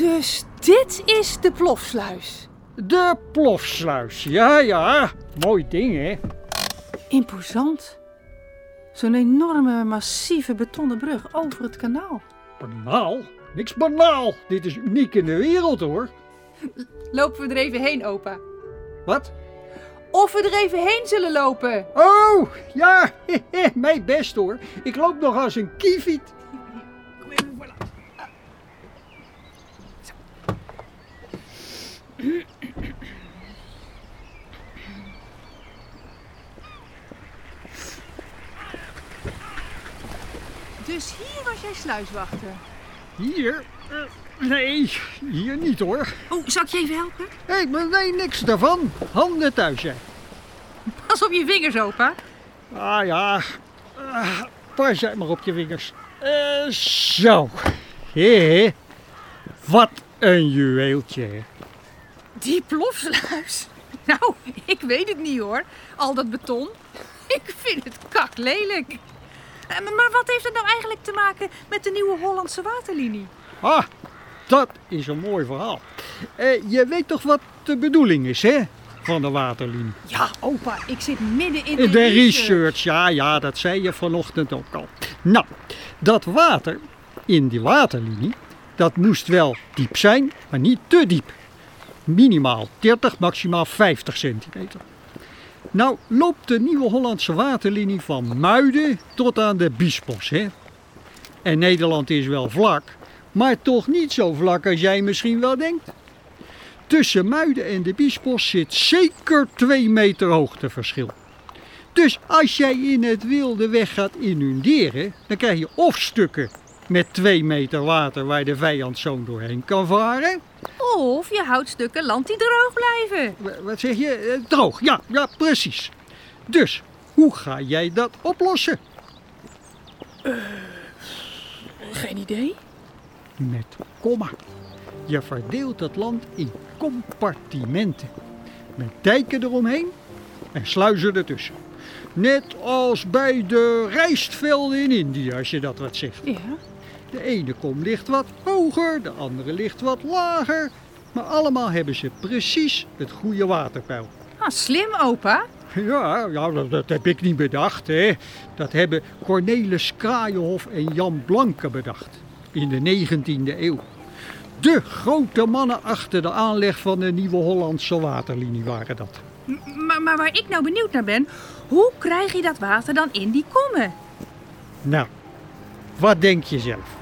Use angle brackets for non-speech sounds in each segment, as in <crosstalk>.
Dus dit is de plofsluis. De plofsluis, ja ja. Mooi ding hè. Imposant. Zo'n enorme, massieve betonnen brug over het kanaal. Banaal? Niks banaal. Dit is uniek in de wereld hoor. Lopen we er even heen, opa? Wat? Of we er even heen zullen lopen. Oh, ja, <laughs> mijn best hoor. Ik loop nog als een kieviet. Dus hier was jij sluiswachter. Hier? Eh, Nee, hier niet hoor. Oh, zal ik je even helpen? Hé, maar nee, niks daarvan. Handen thuis, hè. Pas op je vingers, opa. Ah ja, Ah, pas jij maar op je vingers. Eh, zo. Hé, wat een juweeltje. Die plofsluis? <laughs> Nou, ik weet het niet hoor. Al dat beton. <laughs> Ik vind het kak lelijk. Maar wat heeft het nou eigenlijk te maken met de nieuwe Hollandse waterlinie? Ah, dat is een mooi verhaal. Eh, je weet toch wat de bedoeling is, hè? Van de waterlinie. Ja, opa, ik zit midden in de, De research, ja, ja, dat zei je vanochtend ook al. Nou, dat water in die waterlinie, dat moest wel diep zijn, maar niet te diep. Minimaal 30, maximaal 50 centimeter. Nou loopt de Nieuwe Hollandse waterlinie van Muiden tot aan de Biesbos, hè? En Nederland is wel vlak, maar toch niet zo vlak als jij misschien wel denkt. Tussen Muiden en de Biesbos zit zeker 2 meter hoogteverschil. Dus als jij in het wilde weg gaat inunderen, dan krijg je of stukken met 2 meter water waar de vijand zo doorheen kan varen. Of je houdt stukken land die droog blijven. Wa- Wat zeg je? Eh, Droog, ja, ja, precies. Dus, hoe ga jij dat oplossen? Geen idee. Met komma. Je verdeelt het land in compartimenten. Met dijken eromheen en sluizen ertussen. Net als bij de rijstvelden in India, als je dat wat zegt. Ja. De ene kom ligt wat hoger, de andere ligt wat lager. Maar allemaal hebben ze precies het goede waterpeil. Ah, slim, opa. Ja, ja dat, dat heb ik niet bedacht. Hè. Dat hebben Cornelis Kraaienhof en Jan Blanke bedacht. In de 19e eeuw. De grote mannen achter de aanleg van de Nieuwe Hollandse waterlinie waren dat. M- maar, maar waar ik nou benieuwd naar ben, hoe krijg je dat water dan in die kommen? Nou, wat denk je zelf?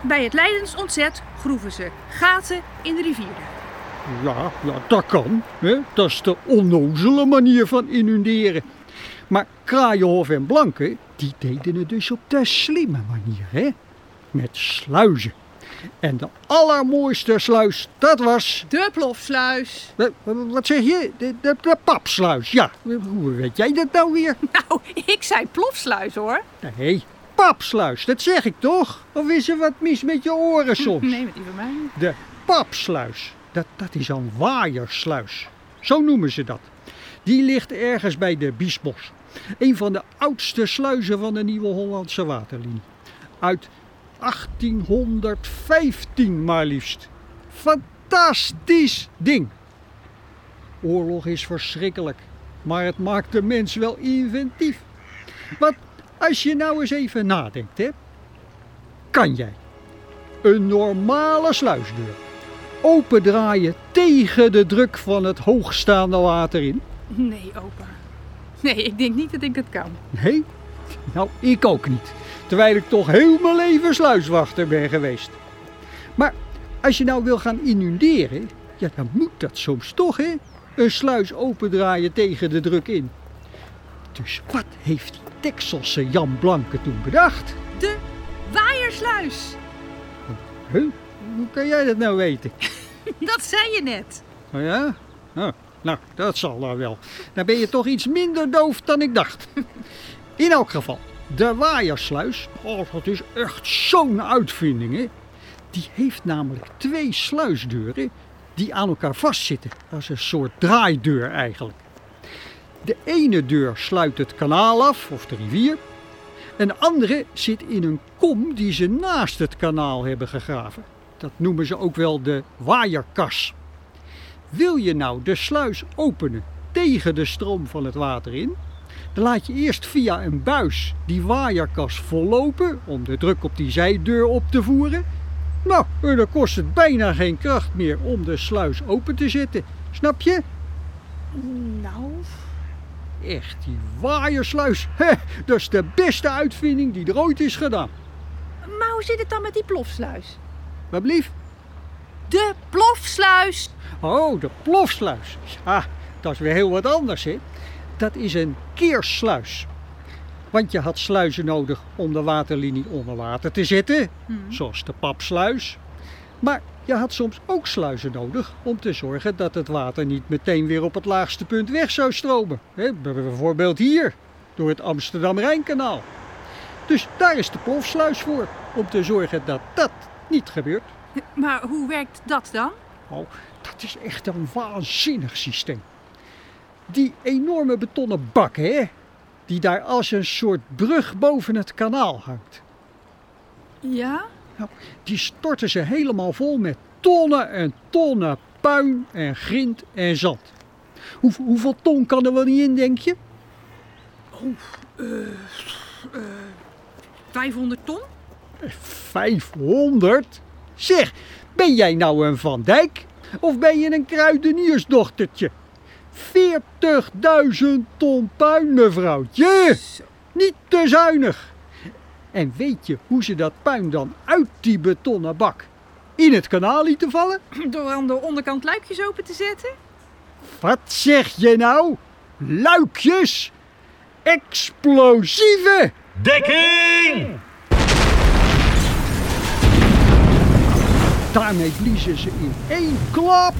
Bij het Leidens ontzet groeven ze gaten in de rivier. Ja, ja dat kan. Hè? Dat is de onnozele manier van inunderen. Maar Kraaienhof en Blanke, die deden het dus op de slimme manier. Hè? Met sluizen. En de allermooiste sluis, dat was... De plofsluis. Wa- wa- Wat zeg je? De, de, de papsluis, ja. Hoe weet jij dat nou weer? Nou, <laughs> ik zei plofsluis hoor. Nee, papsluis, dat zeg ik toch? Of is er wat mis met je oren <laughs> soms? Nee, met die van mij. De papsluis, dat, dat is een waaiersluis. Zo noemen ze dat. Die ligt ergens bij de Biesbos. Een van de oudste sluizen van de Nieuwe Hollandse Waterlinie. Uit 1815 maar liefst. Fantastisch ding. Oorlog is verschrikkelijk, maar het maakt de mens wel inventief. Want als je nou eens even nadenkt, hè, kan jij een normale sluisdeur opendraaien tegen de druk van het hoogstaande water in? Nee, opa. Nee, ik denk niet dat ik dat kan. Nee? Nou, ik ook niet. Terwijl ik toch heel mijn leven sluiswachter ben geweest. Maar als je nou wil gaan inunderen, ja, dan moet dat soms toch, hè? Een sluis opendraaien tegen de druk in. Dus wat heeft die Texelse Jan Blanke toen bedacht? De waaiersluis. Huh? Hoe kan jij dat nou weten? <laughs> Dat zei je net. Oh ja? Oh, nou, dat zal dan wel. Dan ben je toch iets minder doof dan ik dacht. <laughs> In elk geval, de waaiersluis, oh, dat is echt zo'n uitvinding, hè? Die heeft namelijk twee sluisdeuren die aan elkaar vastzitten. Dat is een soort draaideur eigenlijk. De ene deur sluit het kanaal af, of de rivier. En de andere zit in een kom die ze naast het kanaal hebben gegraven. Dat noemen ze ook wel de waaierkas. Wil je nou de sluis openen tegen de stroom van het water in, dan laat je eerst via een buis die waaierkas vollopen om de druk op die zijdeur op te voeren. Nou, dan kost het bijna geen kracht meer om de sluis open te zetten. Snap je? Nou, Echt, die waaiersluis. <laughs> Hè, dat is de beste uitvinding die er ooit is gedaan. maar hoe zit het dan met die plofsluis? Wat blief? De plofsluis! Oh, de plofsluis. Ah, dat is weer heel wat anders, hè? Dat is een keersluis. Want je had sluizen nodig om de waterlinie onder water te zetten, zoals de papsluis. Maar je had soms ook sluizen nodig om te zorgen dat het water niet meteen weer op het laagste punt weg zou stromen. Bijvoorbeeld hier, door het Amsterdam-Rijnkanaal. Dus daar is de plofsluis voor, om te zorgen dat dat niet gebeurt. Maar hoe werkt dat dan? Oh, dat is echt een waanzinnig systeem. Die enorme betonnen bak, hè? Die daar als een soort brug boven het kanaal hangt. Ja? Nou, die storten ze helemaal vol met tonnen en tonnen puin en grind en zand. Hoe, hoeveel ton kan er wel niet in, denk je? 500 ton? 500? Zeg, ben jij nou een Van Dijk? Of ben je een kruideniersdochtertje? 40.000 ton puin, mevrouwtje. Niet te zuinig. En weet je hoe ze dat puin dan uit die betonnen bak in het kanaal lieten vallen? <clears throat> Door aan de onderkant luikjes open te zetten? Wat zeg je nou? Luikjes? Explosieven? Dekking! Daarmee bliezen ze in één klap.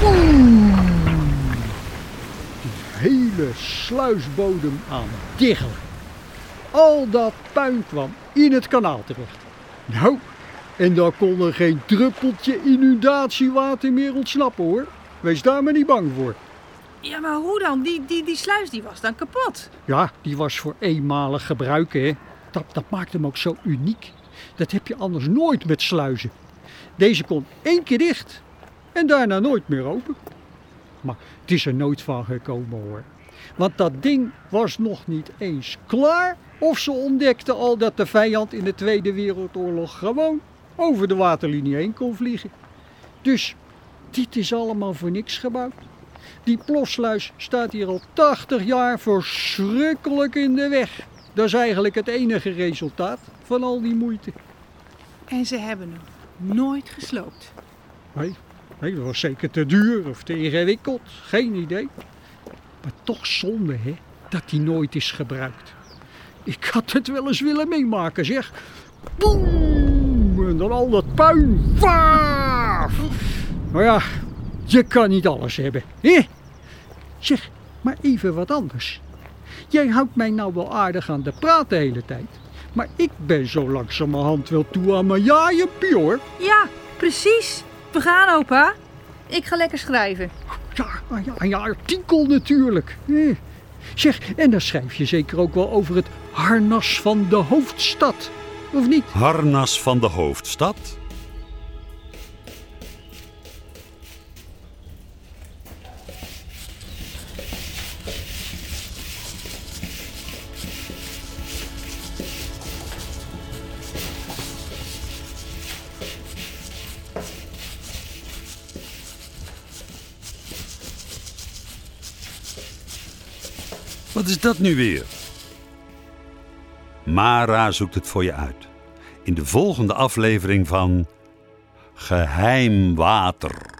Boem! Die hele sluisbodem aan diggelen. Al dat puin kwam in het kanaal terecht. Nou, en daar kon er geen druppeltje inundatiewater meer ontsnappen hoor. Wees daar maar niet bang voor. Ja, maar hoe dan? Die, die, die sluis die was dan kapot. Ja, die was voor eenmalig gebruik, hè. Dat, dat maakt hem ook zo uniek. Dat heb je anders nooit met sluizen. Deze kon één keer dicht en daarna nooit meer open. Maar het is er nooit van gekomen hoor. Want dat ding was nog niet eens klaar of ze ontdekten al dat de vijand in de Tweede Wereldoorlog gewoon over de waterlinie heen kon vliegen. Dus dit is allemaal voor niks gebouwd. Die plofsluis staat hier al 80 jaar verschrikkelijk in de weg. Dat is eigenlijk het enige resultaat van al die moeite. En ze hebben hem nooit gesloopt. Nee, nee, dat was zeker te duur of te ingewikkeld. Geen idee. Maar toch zonde, hè, dat die nooit is gebruikt. Ik had het wel eens willen meemaken, zeg. Boem! En dan al dat puin. Vaaf! Maar ja, je kan niet alles hebben, hè? Zeg, maar even wat anders. Jij houdt mij nou wel aardig aan de praat de hele tijd. Maar ik ben zo langzamerhand wel toe aan mijn jaaienpie, hoor. Ja, precies. We gaan, opa. Ik ga lekker schrijven. Ja, ja, ja, artikel natuurlijk. Eh. Zeg, en dan schrijf je zeker ook wel over het harnas van de hoofdstad, of niet? Harnas van de hoofdstad? Wat is dat nu weer? Mara zoekt het voor je uit. In de volgende aflevering van Geheim Water.